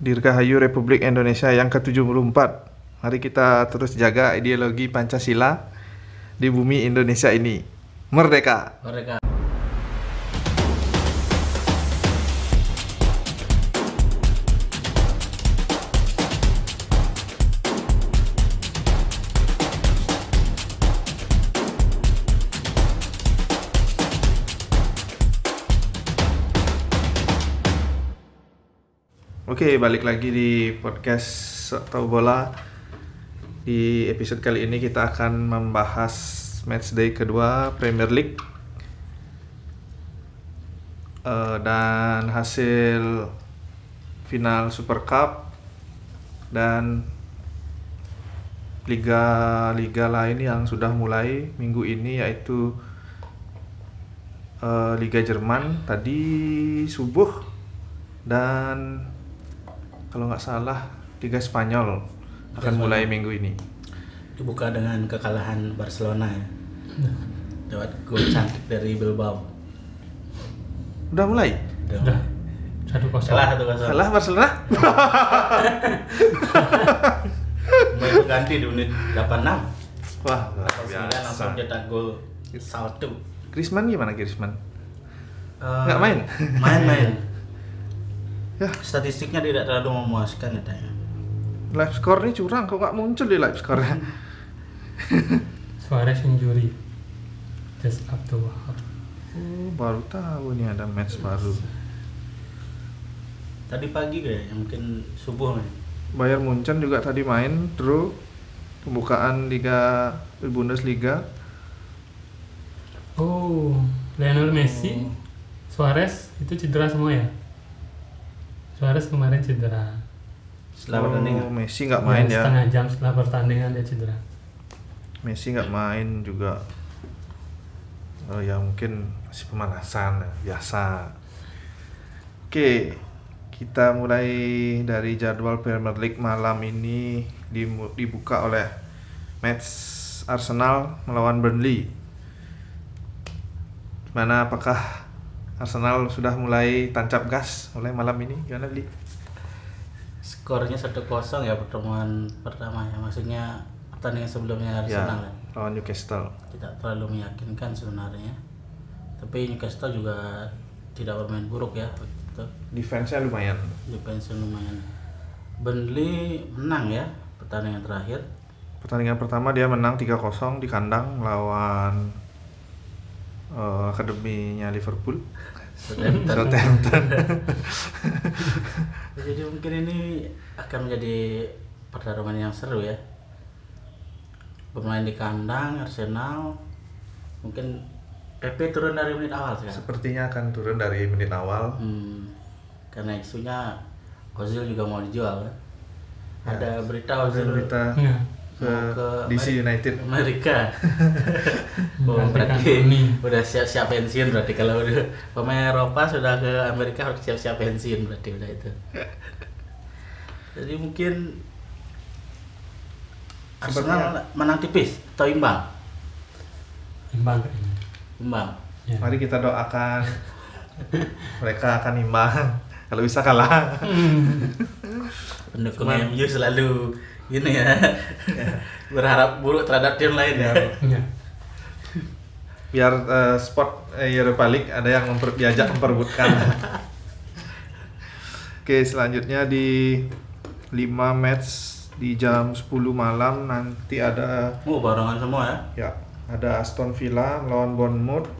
Dirgahayu Republik Indonesia yang ke-74. Mari kita terus jaga ideologi Pancasila di bumi Indonesia ini. Merdeka! Mereka balik lagi di podcast Tahu Bola. Di episode kali ini kita akan membahas matchday kedua Premier League Eh, dan hasil final Super Cup dan liga-liga lain yang sudah mulai minggu ini yaitu eh, Liga Jerman tadi subuh dan kalau nggak salah Liga Spanyol akan mulai minggu ini. dibuka dengan kekalahan Barcelona ya. Lewat gol cantik dari Bilbao. Udah mulai? Udah. Satu kosong. Salah satu kosong. Salah Barcelona? Pemain pengganti di menit 86. Wah, luar Atau 9 langsung biasa. cetak gol salto. Griezmann gimana Griezmann? Eh, Nggak main? Main-main. Ya, Statistiknya tidak terlalu memuaskan katanya. live score nih curang kok nggak muncul di live score Suarez injury. Just up to Wahab. Oh, baru tahu nih ada match baru. Tadi pagi kayak mungkin subuh nih. Bayern Munchen juga tadi main draw pembukaan Liga Bundesliga. Oh, Lionel Messi, Suarez itu cedera semua ya? Suarez kemarin cedera. Setelah oh, pertandingan. Messi nggak main ya. Setengah jam setelah pertandingan dia cedera. Messi nggak main juga. Oh ya mungkin masih pemanasan ya, biasa. Oke, kita mulai dari jadwal Premier League malam ini dibuka oleh match Arsenal melawan Burnley. Mana apakah Arsenal sudah mulai tancap gas mulai malam ini? Gimana Bli? Skornya 1-0 ya pertemuan pertama ya. Maksudnya pertandingan sebelumnya Ya, Arsenal kan. lawan Newcastle. Tidak terlalu meyakinkan sebenarnya. Tapi Newcastle juga tidak bermain buruk ya begitu. Defense-nya lumayan. Defense lumayan. Burnley menang ya pertandingan terakhir. Pertandingan pertama dia menang 3-0 di kandang lawan eh, akademinya Liverpool. Southampton. Southampton. Jadi mungkin ini akan menjadi pertarungan yang seru ya. Bermain di kandang Arsenal mungkin PP turun dari menit awal sekarang. Sepertinya akan turun dari menit awal. Hmm, karena isunya Ozil juga mau dijual kan. Ya, Ada berita Ozil Berita Nah, ke ke DC United. Amerika. oh, berarti udah siap-siap pensiun berarti kalau udah pemain Eropa sudah ke Amerika harus siap-siap pensiun berarti udah itu. Jadi mungkin Arsenal menang tipis atau imbang? imbang kayaknya. Imbang. Ya. Mari kita doakan mereka akan imbang. Kalau bisa kalah. Pendukung MU selalu ini ya. berharap buruk terhadap tim lain ya. Ya. Biar eh, spot eh, Europa League ada yang memper, diajak memperebutkan. Oke, selanjutnya di 5 match di jam 10 malam nanti ada Oh, barengan semua ya. Ya, ada Aston Villa melawan Bournemouth.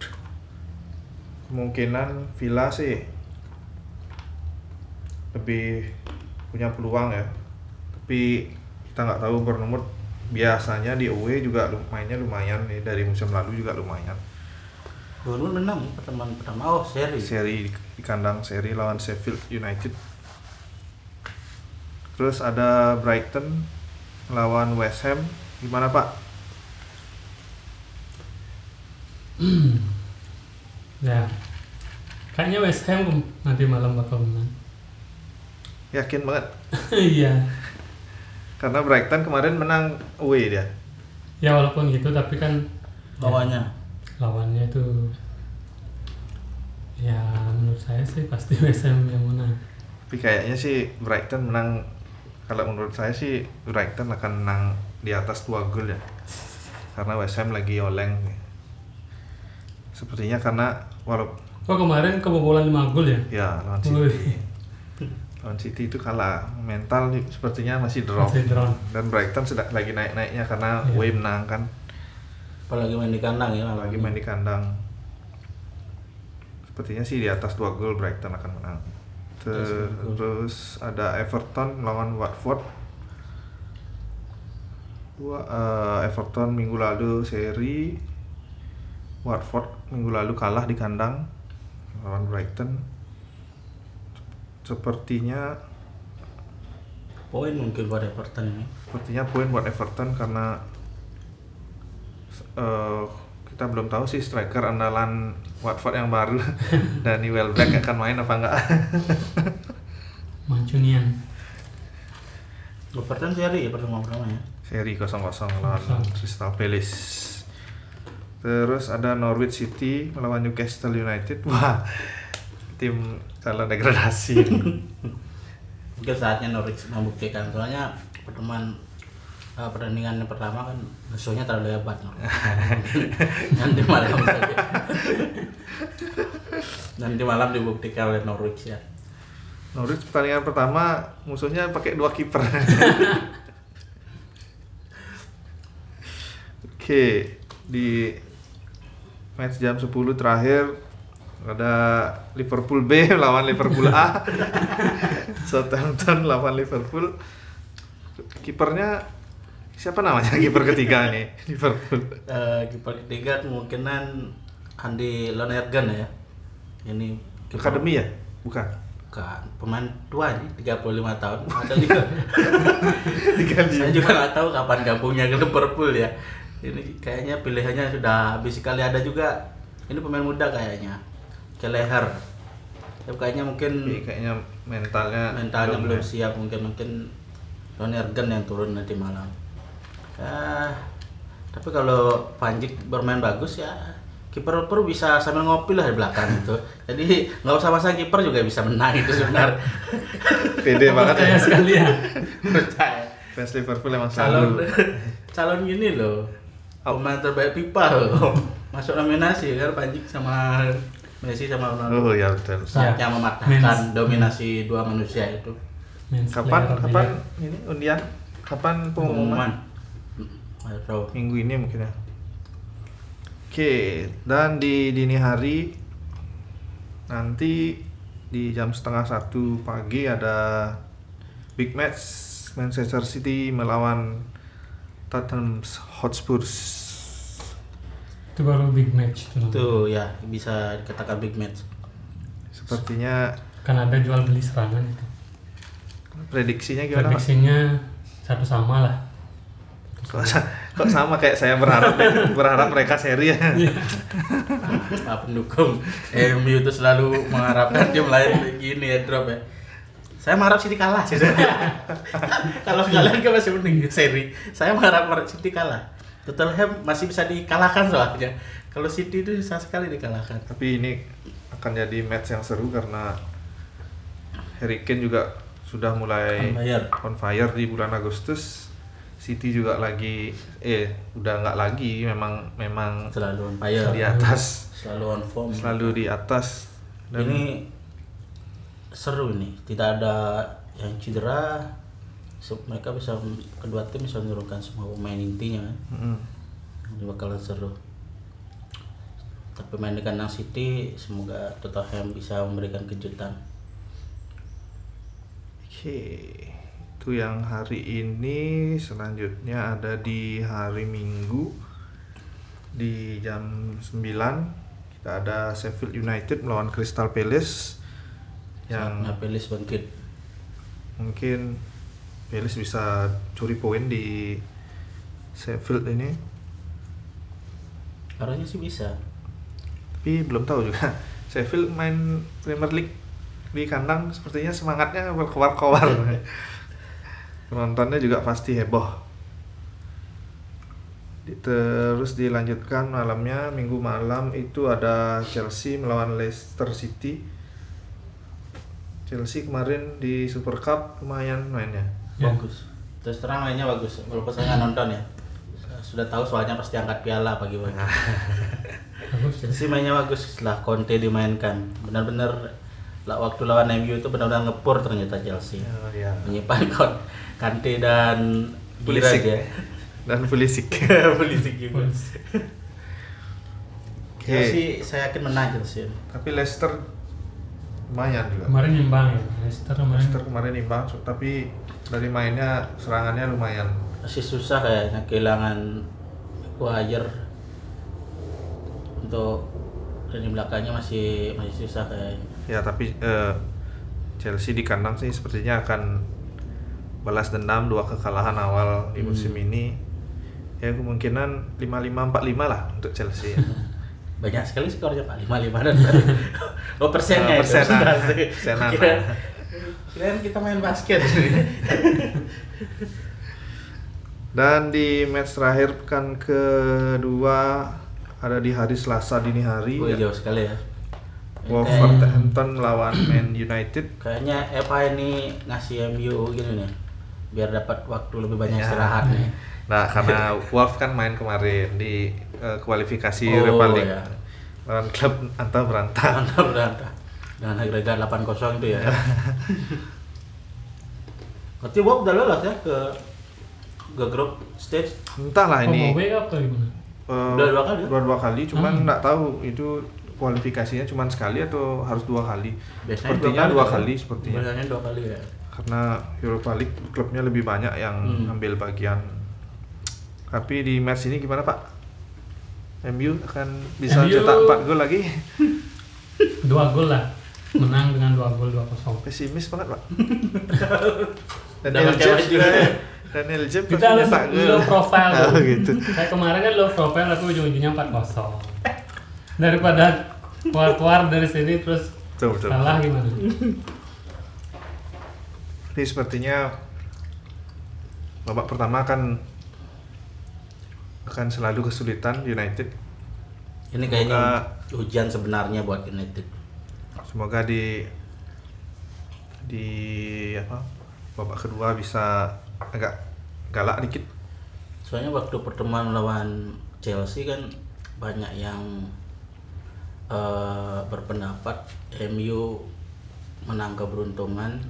Kemungkinan Villa sih lebih punya peluang ya. Tapi kita nggak tahu Bournemouth biasanya di away juga mainnya lumayan nih dari musim lalu juga lumayan. Bournemouth menang pertemuan pertama. Oh, seri. Seri di, di kandang seri lawan Sheffield United. Terus ada Brighton lawan West Ham. Gimana Pak? ya. Kayaknya West Ham nanti malam bakal menang. Yakin banget? Iya. Karena Brighton kemarin menang away dia. Ya walaupun gitu tapi kan Bawahnya. lawannya itu ya menurut saya sih pasti West Ham yang menang. Tapi kayaknya sih Brighton menang kalau menurut saya sih Brighton akan menang di atas 2 gol ya. Karena West Ham lagi oleng. Sepertinya karena walaupun Kok kemarin kebobolan 5 gol ya? ya lawan. City. Lawan City itu kalah. Mental sepertinya masih drop. Masih drop. Dan Brighton sedang lagi naik-naiknya karena Iya. away menang kan. apalagi main di kandang ya lagi main di kandang. Sepertinya sih di atas dua gol Brighton akan menang. Terus ada Everton melawan Watford. Dua eh, Everton minggu lalu seri. Watford minggu lalu kalah di kandang. Lawan Brighton sepertinya poin mungkin buat Everton ini. Sepertinya poin buat Everton karena eh, kita belum tahu sih striker andalan Watford yang baru Danny Welbeck akan main apa enggak. Mancunian. Everton seri ya pertemuan pertama ya. Seri 0-0 lawan. Crystal Palace. Terus ada Norwich City melawan Newcastle United. Wah tim calon degradasi. Mungkin saatnya Norwich membuktikan soalnya pertemuan eh, pertandingan yang pertama kan musuhnya terlalu hebat nanti malam saja. Nanti malam dibuktikan oleh Norwich ya. Norwich pertandingan pertama musuhnya pakai dua kiper. Oke di match jam 10 terakhir ada Liverpool B lawan Liverpool A. Southampton lawan Liverpool. Kipernya siapa namanya kiper ketiga nih Liverpool. Eh, kiper ketiga kemungkinan Andy Lonergan ya. Ini kiper- akademi ya? Bukan. Bukan pemain tua nih 35 tahun. Ada juga tiga saya juga nggak tahu kapan gabungnya ke Liverpool ya. Ini kayaknya pilihannya sudah habis sekali. Ada juga ini pemain muda kayaknya Keleher ya, kayaknya mungkin Tapi kayaknya mentalnya mentalnya belum belum ya. siap. Mungkin mungkin Lonergan yang turun nanti malam. Ya tapi kalau Panjik bermain bagus ya kiper kiper bisa sambil ngopi lah di belakang itu. Jadi nggak usah pasang kiper juga bisa menang itu sebenarnya. Pede banget ya. Percaya sekali ya. percaya. Fans Liverpool emang calon calon gini loh pemain terbaik pipa loh. Masuk nominasi kan Panjik sama Messi sama Ronaldo. Oh ya betul. Saatnya Ya. mematahkan Mens- dominasi dua manusia itu. Men's kapan kapan ini undian? Kapan pengumuman. Hmm, nggak tahu. Minggu ini mungkin ya. Oke dan di dini hari nanti di jam setengah satu pagi ada big match Manchester City melawan Tottenham Hotspur Itu baru big match tuh. itu ya bisa dikatakan big match sepertinya Kan ada jual beli serangan itu. prediksinya gimana Pak? Prediksinya satu sama lah. Kok, sa- kok sama kayak saya berharap berharap mereka seri ya Pak pendukung MU itu selalu mengharapkan tim lain gini ya drop ya saya mengharap City kalah sih kalau kalian kan masih mending seri saya mengharap City kalah Tottenham masih bisa dikalahkan soalnya. Kalau City itu bisa sekali dikalahkan. Tapi ini akan jadi match yang seru karena Harry Kane juga sudah mulai On fire. on fire di bulan Agustus. City juga lagi eh udah nggak lagi memang memang selalu on fire. di atas. Selalu on form. Selalu di atas. Dan ini seru nih tidak ada yang cedera mereka bisa kedua tim bisa menurunkan semua pemain intinya kan Mm-mm. ini bakalan seru tapi main di kandang City semoga Tottenham bisa memberikan kejutan Oke, itu yang hari ini. Selanjutnya ada di hari Minggu di jam 9 kita ada Sheffield United melawan Crystal Palace yang Saatnya Pelis bangkit mungkin Palace bisa curi poin di Sheffield ini, harusnya sih bisa tapi belum tahu juga. Sheffield main Premier League di kandang sepertinya semangatnya berkobar-kobar. Penontonnya juga pasti heboh. Terus dilanjutkan malamnya minggu malam itu ada Chelsea melawan Leicester City. Chelsea kemarin di Super Cup lumayan mainnya. Ya. Bagus. Terus terang mainnya bagus. Walaupun saya nggak nonton ya. Sudah tahu soalnya pasti angkat piala pagi-pagi. bagus ya Chelsea mainnya bagus setelah Conte dimainkan. Benar-benar lah waktu lawan MU itu benar-benar ngepur ternyata Chelsea. Oh, ya. Menyimpan Kon Kante dan Pulisic. Ya. Dan Pulisic. Pulisic juga. Chelsea saya yakin menang Chelsea. Tapi Leicester lumayan juga. kemarin imbang ya Leicester kemarin Leicester kemarin imbang, tapi dari mainnya serangannya lumayan. Masih susah kayaknya kehilangan Maguire untuk dan di belakangnya masih masih susah kayaknya. Ya tapi eh, Chelsea di kandang sih sepertinya akan balas dendam dua kekalahan awal di musim Hmm. ini. Ya kemungkinan 5-5 4-5 lah untuk Chelsea. ya. Banyak sekali skornya Pak, 55 dan Oh persennya itu. persenan. Persenan. Persenan. Kira, kirain kita main basket. Dan di match terakhir pekan kedua ada di hari Selasa dini hari oh ya. jauh sekali ya. Wolverhampton lawan Man United. Kayaknya Eva ini ngasih MU gini nih biar dapat waktu lebih banyak Ya. istirahat nih. Nah, karena Wolf kan main kemarin di eh, kualifikasi Oh, Europa League ya. lawan klub Anta Beranta. Mantap berantah. Dengan agregat 8-0 itu ya. Berarti Bob udah lolos ya ke ke grup stage. Entahlah oh, ini mau WA apa gimana eh, Udah dua kali ya? dua, dua kali, cuman Hmm. nggak tahu itu kualifikasinya cuman sekali atau harus dua kali. Biasanya sepertinya dua kan? kali sepertinya. Biasanya dua kali ya. Karena Europa League klubnya lebih banyak yang Hmm. ambil bagian. Tapi di match ini gimana Pak? MU akan bisa MU cetak 4 gol lagi? dua gol lah menang dengan dua gol dua kosong Pesimis banget Pak. Pakai James juga. Daniel James kita pasti low, profile Oh gitu. kayak kemarin kan low profile tapi ujung-ujungnya 4 kosong daripada keluar-keluar dari sini terus Betul betul. kalah gimana Ini sepertinya babak pertama kan akan selalu kesulitan United. Ini kayaknya hujan sebenarnya buat United. Semoga di di apa babak kedua bisa agak galak dikit. Soalnya waktu pertemuan lawan Chelsea kan banyak yang eh, berpendapat MU menang keberuntungan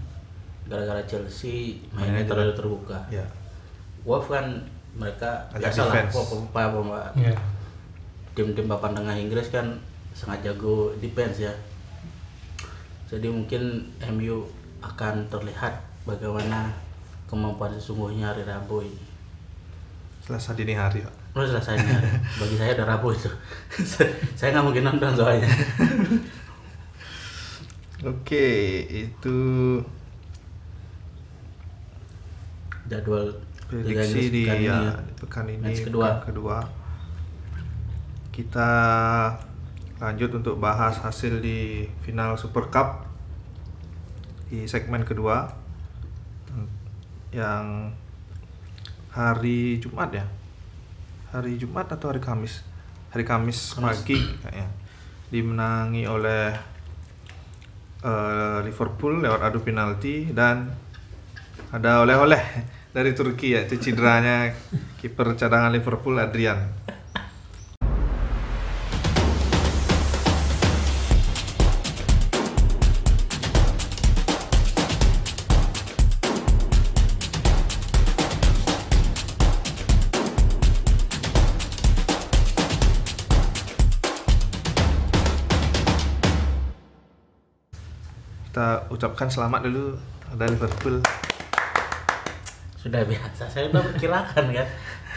gara-gara Chelsea mainnya Mainnya terlalu terbuka. Ya. Wolf kan mereka Agak biasalah defense. pem- pem- pem- ya tim-tim papan tengah Inggris kan sangat jago defense ya. Jadi mungkin MU akan terlihat bagaimana kemampuan sesungguhnya hari Rabu ini. Selasa dini hari, Pak. Oh selesainya. Bagi saya udah Rabu itu. saya nggak mungkin nonton soalnya. Oke, itu Jadwal prediksi di pekan ini ya, di pekan ini Match kedua. pekan kedua. Kita lanjut untuk bahas hasil di final Super Cup di segmen kedua yang hari Jumat ya hari Jumat atau hari Kamis hari Kamis, Kamis. pagi kayaknya dimenangi oleh eh, Liverpool lewat adu penalti dan ada oleh-oleh dari Turki ya itu cederanya kiper cadangan Liverpool Adrian. Kita ucapkan selamat dulu ada Liverpool Sudah biasa. Saya udah perkirakan kan.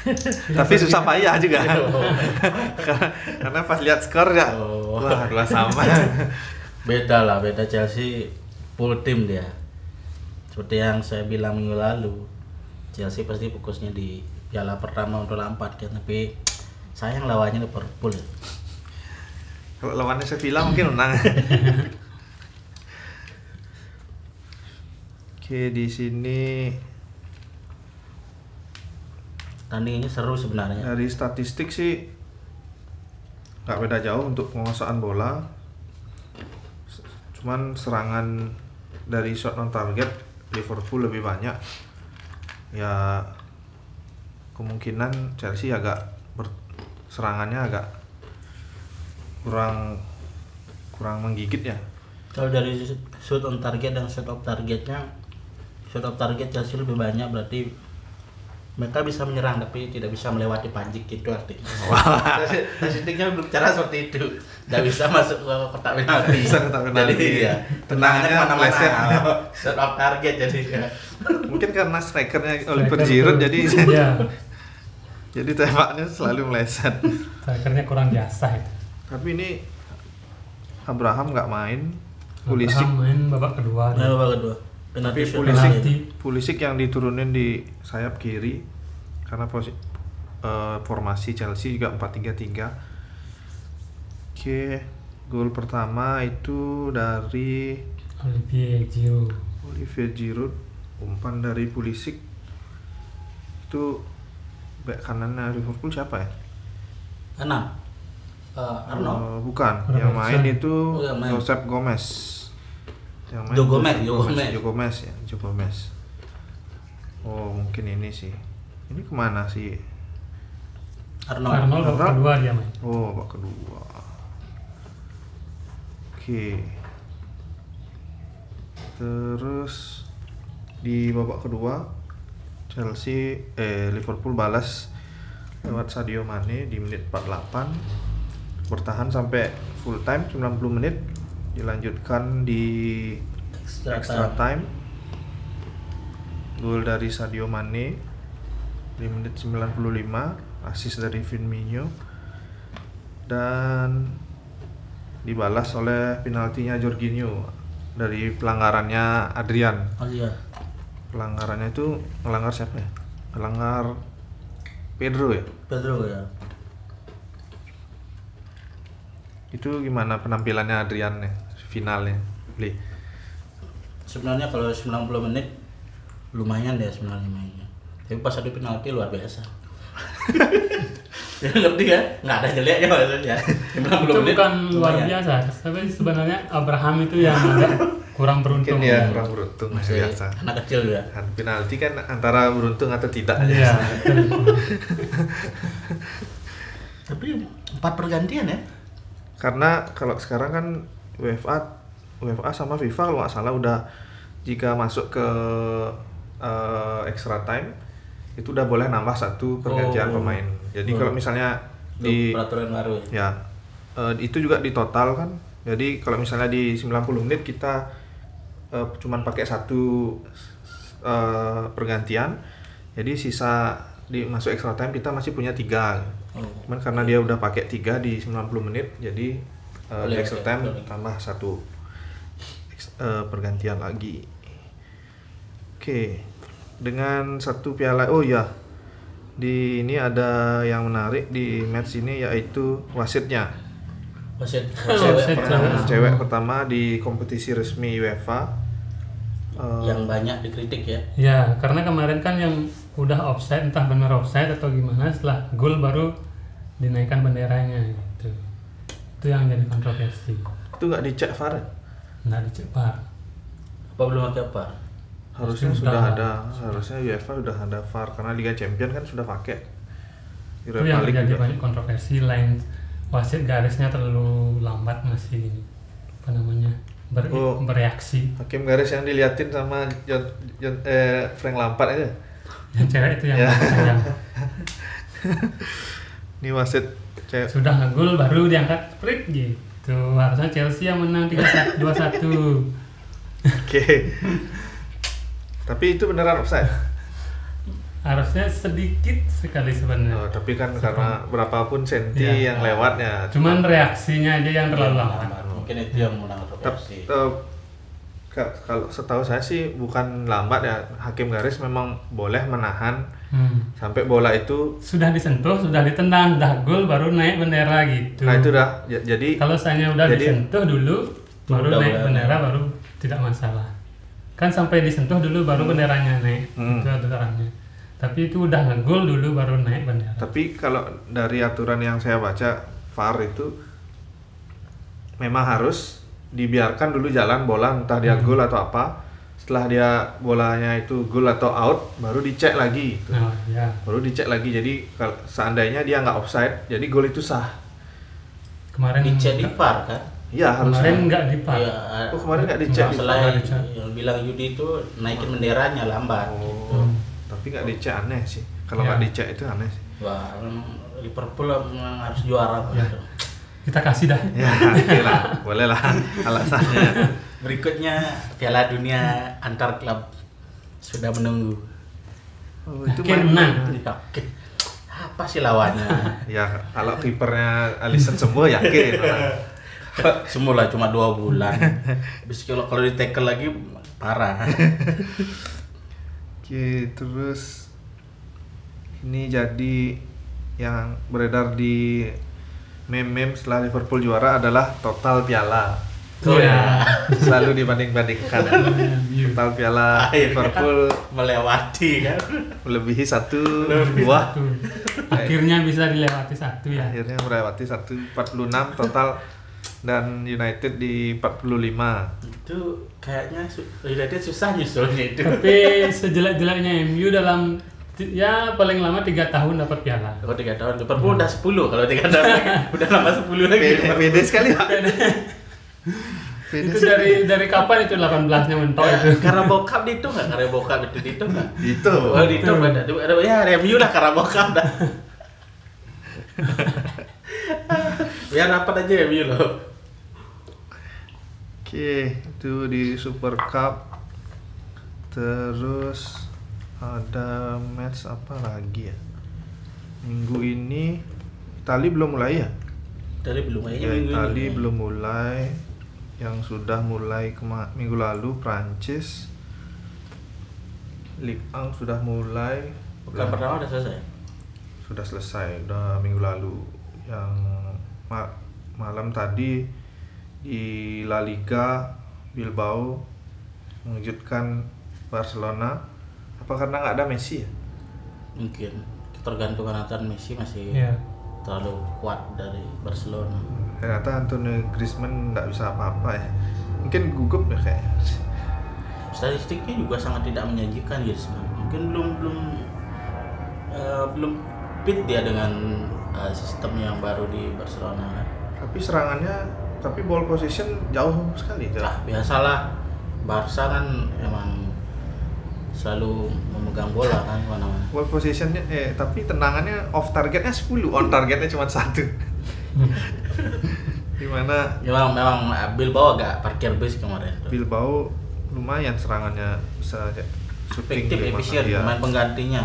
tapi susah payah juga karena, karena pas lihat skor ya Oh. wah dua sama Beda lah, beda Chelsea full tim dia. Seperti yang saya bilang minggu lalu, Chelsea pasti fokusnya di piala pertama untuk Lampard kan, tapi sayang lawannya Liverpool. kalau lawannya Sevilla mungkin menang oke di sini Tandingannya seru sebenarnya. dari statistik sih nggak beda jauh untuk penguasaan bola. Cuman serangan dari shot on target Liverpool lebih banyak. Ya kemungkinan Chelsea agak ber- serangannya agak kurang kurang menggigit ya. Kalau dari shoot on target dan shot off targetnya, shot off target Chelsea lebih banyak berarti mereka bisa menyerang tapi tidak bisa melewati panjik gitu artinya. Statistiknya berbicara seperti itu, tidak bisa masuk ke kotak penalti. Bisa kotak penalti. Jadi ya, Tendangannya meleset. Shot off target jadi ya. mungkin karena strikernya Oliver Striker Giroud jadi Iya, jadi tembaknya selalu meleset strikernya kurang biasa itu. tapi ini Abraham nggak main Pulisic Abraham main babak kedua Nah, babak kedua. Penalti Tapi Pulisic penalti. Pulisic yang diturunin di sayap kiri karena posi, eh, formasi Chelsea juga 4-3-3 oke gol pertama itu dari Olivier Giroud. Olivier Giroud umpan dari Pulisic itu back kanannya Liverpool siapa ya? Enam. Eh, Arnold. Eh, bukan, Robertson. yang main itu Oh, yang main. Josep Gomez. Yang Gomez, Josep Joe Gomez. Joe Gomez ya, Joe Gomez. Oh, mungkin ini sih. Ini ke mana sih? Arnold. Arnold babak Arnold. kedua dia main. Oh, babak kedua. Oke. Terus di babak kedua Chelsea eh Liverpool balas lewat Sadio Mane di menit 48 bertahan sampai full time 90 menit dilanjutkan di Extra extra time. time gol dari Sadio Mane di menit 95 assist dari Firmino dan dibalas oleh penaltinya Jorginho dari pelanggarannya Adrian Oh iya. pelanggarannya itu melanggar siapa ya melanggar Pedro ya Pedro ya. itu gimana penampilannya Adrian ya finalnya Bli Sebenarnya kalau 90 menit lumayan deh sebenarnya mainnya. Tapi pas ada penalti luar biasa. ya ngerti ya? Nggak ada jeleknya maksudnya. 90 Itu menit. bukan luar lumayan. biasa, tapi sebenarnya Abraham itu yang kurang beruntung. mungkin ya kurang beruntung Masih biasa anak kecil ya. kan penalti kan antara beruntung atau tidak Iya. Tapi empat pergantian ya. karena kalau sekarang kan UEFA UEFA sama FIFA kalau nggak salah udah jika masuk ke eh, extra time itu udah boleh nambah satu pergantian Oh. pemain. Jadi Oh. kalau misalnya di peraturan baru. ya. eh, itu juga di total kan. Jadi kalau misalnya di 90 menit kita eh, cuman pakai satu eh, pergantian, jadi sisa di masuk extra time kita masih punya tiga. Oh. Cuman karena dia udah pakai tiga di 90 menit, jadi uh, di extra time boleh. tambah satu ex- uh, pergantian lagi. Oke, dengan satu piala. Oh ya, di ini ada yang menarik di match ini yaitu wasitnya. Wasit Wasit cewek cewek. Cewek pertama di kompetisi resmi UEFA. Uh, yang banyak dikritik ya. Ya, karena kemarin kan yang udah offside, entah benar offside atau gimana, setelah gol baru dinaikkan benderanya gitu. Itu yang jadi kontroversi. itu nggak dicek VAR. Nggak dicek VAR. Apa belum ada apa? Harusnya Sudah. sudah ada, harusnya UEFA sudah ada VAR karena Liga Champion kan sudah pakai. Itu yang League terjadi juga. banyak kontroversi lain wasit garisnya terlalu lambat masih apa namanya ber- Oh. bereaksi Hakim garis yang diliatin sama John, John eh, Frank Lampard aja. yang cewek itu yang Ya. Ini wasit cewek. sudah ngegol baru diangkat sprit gitu harusnya Chelsea yang menang 3 2 1 Oke. Tapi itu beneran offside. harusnya sedikit sekali sebenarnya Oh, tapi kan karena berapapun senti Iya. yang lewatnya. cuman reaksinya aja yang terlalu Iya, lambat Mungkin itu yang menang tep- ka- kalau setahu saya sih bukan lambat ya. Hakim garis memang boleh menahan Hmm. sampai bola itu. sudah disentuh sudah ditendang sudah gol baru naik bendera gitu Nah itu dah. Ja- Jadi kalau saya udah Jadi- disentuh dulu baru Udah, naik udah. bendera baru tidak masalah kan sampai disentuh dulu baru benderanya naik Hmm. itu aturannya tapi itu udah ngegol dulu baru naik bendera Tapi kalau dari aturan yang saya baca VAR itu memang harus dibiarkan dulu jalan bola entah dia Hmm. gol atau apa setelah dia bolanya itu gol atau out baru dicek lagi gitu. Nah, ya. baru dicek lagi jadi kalau seandainya dia nggak offside jadi gol itu sah Kemarin Dicek di VAR kan? iya kemarin harusnya nggak di par. Iya, Oh, kemarin nggak dicek di Masalah yang, bilang Yudi itu naikin benderanya lambat. gitu. oh tapi nggak dicek aneh sih kalau Ya. nggak dicek itu aneh sih Wah, memang Liverpool memang harus juara Ya. gitu. Kita kasih dah. ya oke lah boleh lah alasannya Berikutnya Piala Dunia antar klub sudah menunggu. oh, itu Yakin main- menang. Oke. Apa sih lawannya? ya kalau kipernya Alisson sembuh yakin lah. Semula cuma dua bulan. Habis kalau kalau di tackle lagi parah. Oke, terus ini jadi yang beredar di meme-meme setelah Liverpool juara adalah total piala. Oh ya. Selalu dibanding-bandingkan. total piala Akhirnya Liverpool melewati kan. melebihi satu buah. Satu. Akhirnya bisa dilewati satu ya. Akhirnya melewati 146 total dan United di 45. Itu kayaknya United susah nyusulnya itu. Tapi sejelek-jeleknya MU dalam ya paling lama tiga tahun dapat piala. Kalau tiga tahun Liverpool udah 10 kalau tiga tahun lagi udah nambah 10 lagi. Pede sekali, Pak. Itu dari dari kapan itu 18-nya mentok itu? Karena bokap itu nggak? Karena bokap itu itu nggak? Itu. Oh itu ada ada ya review lah karena bokap dah. Biar dapat aja review loh. Oke, itu di Super Cup. Terus ada match apa lagi ya? Minggu ini Itali belum mulai ya? Dari belum kayaknya Ya, Itali belum mulai. Yang sudah mulai kema- minggu lalu Prancis. Ligue 1 sudah mulai. Bukan pertama udah selesai. sudah selesai udah minggu lalu yang ma- malam tadi di La Liga Bilbao mengejutkan Barcelona apa karena nggak ada Messi ya Mungkin ketergantungan antara Messi masih Iya. terlalu kuat dari Barcelona. Ternyata Antonio Griezmann nggak bisa apa-apa ya mungkin gugup ya kayak Statistiknya juga sangat tidak menjanjikan Griezmann. Mungkin belum belum eh, belum fit dia dengan eh, sistem yang baru di Barcelona kan. tapi serangannya tapi ball position jauh sekali jauh. Lah biasalah Barca kan emang selalu memegang bola kan mana-mana. ball positionnya eh tapi tendangannya off targetnya 10 on targetnya cuma satu di mana Memang memang Bilbao agak parkir bis kemarin. tuh. Bilbao lumayan serangannya bisa aja shooting Efektif, efisien, iya. pemain penggantinya.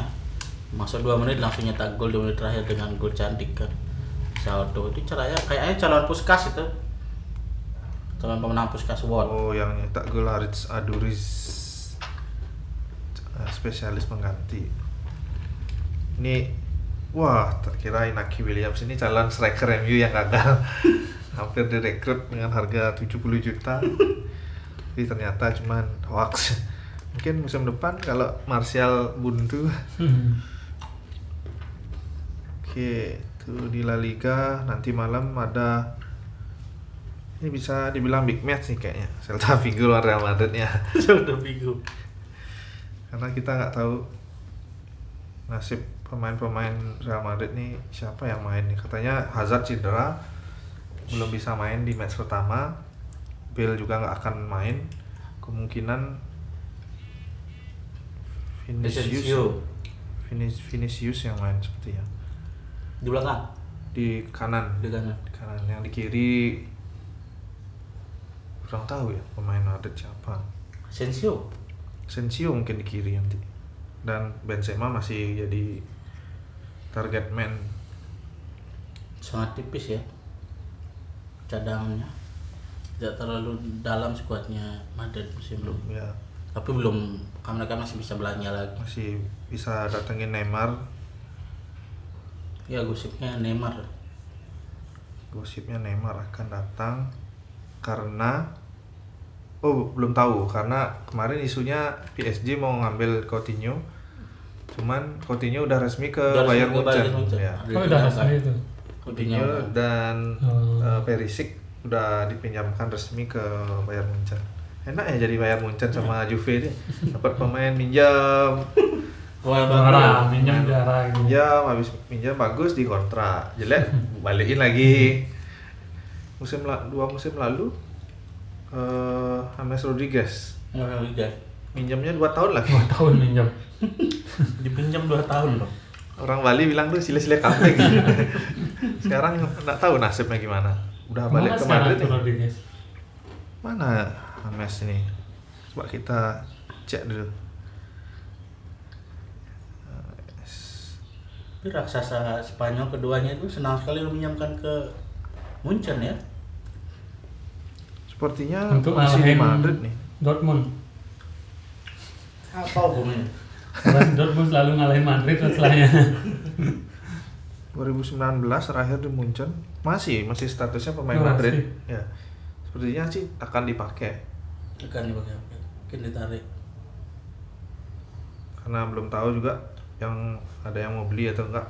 Masuk 2 menit langsung nyetak gol 2 menit terakhir dengan gol cantik kan. Saldo itu caranya kayaknya calon puskas itu. Calon pemenang puskas award. Oh, yang nyetak gol Haris Aduris Eh, spesialis pengganti. Ini wah, terkira Inaki Williams ini calon striker MU yang gagal. Hampir direkrut dengan harga 70 juta. Tapi ternyata cuman hoax. Mungkin musim depan kalau Martial buntu. Oke, itu di La Liga nanti malam ada ini bisa dibilang big match nih kayaknya Celta Vigo lawan Real Madrid ya Sudah bingung. karena kita nggak tahu nasib pemain-pemain Real Madrid nih siapa yang main nih? Katanya Hazard cedera belum bisa main di match pertama. Bale juga nggak akan main. Kemungkinan Vinicius Vinis- Vinicius yang main sepertinya di belakang? Di kanan. Di kanan. di kanan. Yang di kiri kurang tahu ya pemain Madrid siapa. Asensio? Sensio mungkin di kiri nanti. Dan Benzema masih jadi target man. Sangat tipis ya cadangannya. Tidak terlalu dalam skuadnya Madrid musim belum ya. Tapi belum kan mereka masih bisa belanja lagi. Masih bisa datengin Neymar. Ya gosipnya Neymar. Gosipnya Neymar akan datang karena oh belum tahu. Karena kemarin isunya PSG mau ngambil Coutinho cuman Coutinho udah resmi ke Udah Bayern Munchen ya Oh, udah resmi itu. Coutinho Coutinho dan Oh. eh, Perisic udah dipinjamkan resmi ke Bayern Munchen. Enak ya jadi Bayern Munchen sama Juve ini. Dapat pemain minjam, Wah, minjam juara gitu minjam habis minjam bagus di kontrak. Jelek balikin lagi. Musim la- dua musim lalu eh James Rodriguez Liga. Minjamnya dua tahun lagi. dua tahun minjam Dipinjam 2 tahun loh. Orang Bali bilang tuh sile-sile comeback. Sekarang nggak tahu nasibnya gimana. Udah balik ke Madrid nih. Mana James ini? Coba kita cek dulu. Tapi raksasa Spanyol keduanya itu senang sekali meminjamkan ke Munchen ya. Sepertinya untuk masih di Madrid nih. Dortmund Apa hubungannya? Karena Dortmund selalu ngalahin Madrid setelahnya 2019 terakhir di Munchen masih masih statusnya pemain Oh, Madrid. masih. Ya. Sepertinya sih akan dipakai Akan dipakai? Mungkin ditarik. karena belum tahu juga yang ada yang mau beli atau enggak.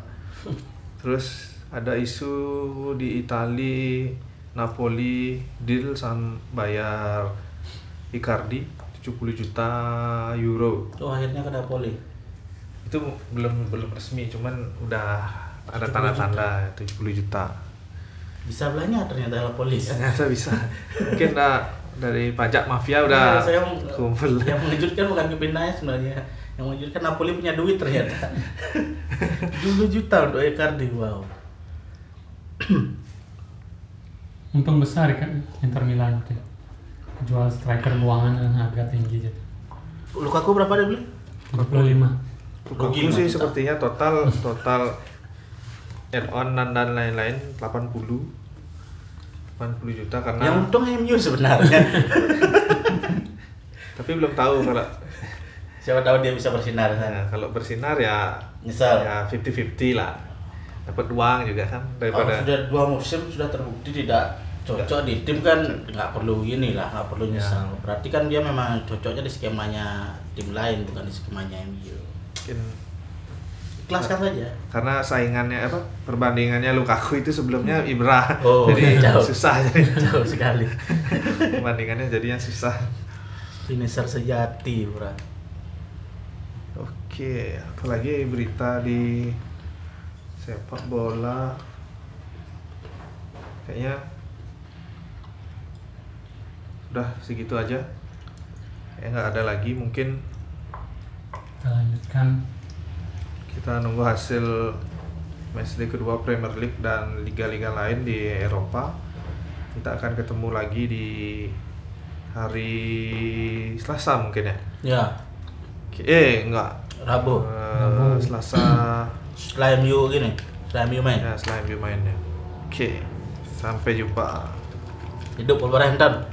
Terus ada isu di Itali Napoli deal sam bayar Icardi 70 juta euro. Oh akhirnya ke Napoli. Itu belum belum resmi cuman udah ada tanda-tanda 70 juta. Bisa belanja ternyata Napoli. Ternyata bisa. Mungkin dah dari pajak mafia udah Nah, saya mau- kumpul. Yang mengejutkan bukan kepindahnya sebenarnya. Yang mengejutkan Napoli punya duit ternyata. 20 juta untuk Icardi. Wow. untung besar kan Inter Milan gitu. Jual striker buangan dengan harga tinggi gitu Lukaku berapa dia beli? 75 Lukaku sih juta. sepertinya total total add on dan dan lain-lain 80 80 juta karena Yang untung MU sebenarnya. tapi belum tahu kalau Siapa tahu dia bisa bersinar ya, sana. kalau bersinar ya Nyesal. ya 50-50 lah dapat uang juga kan Kalau daripada sudah dua musim sudah terbukti tidak cocok di tim kan nggak perlu ini lah nggak perlu nyesal. Berarti kan dia memang cocoknya di skemanya tim lain bukan di skemanya MU. mungkin Ikhlaskan saja. karena saingannya apa perbandingannya Lukaku itu sebelumnya Ibra Oh, jadi jauh. susah jadi Jauh sekali. perbandingannya jadinya susah Finisher sejati, bro. Oke, apalagi berita di sepak bola kayaknya udah segitu aja. Kayak nggak ada lagi mungkin kita lanjutkan kita nunggu hasil matchday kedua Premier League dan liga-liga lain di Eropa. Kita akan ketemu lagi di hari Selasa mungkin ya. Ya, Oke, Eh, enggak. Rabu. Rabu. Selasa Setelah MU gini, setelah MU main. Ya, selain view mainnya. Oke, sampai jumpa. Hidup Wolverhampton.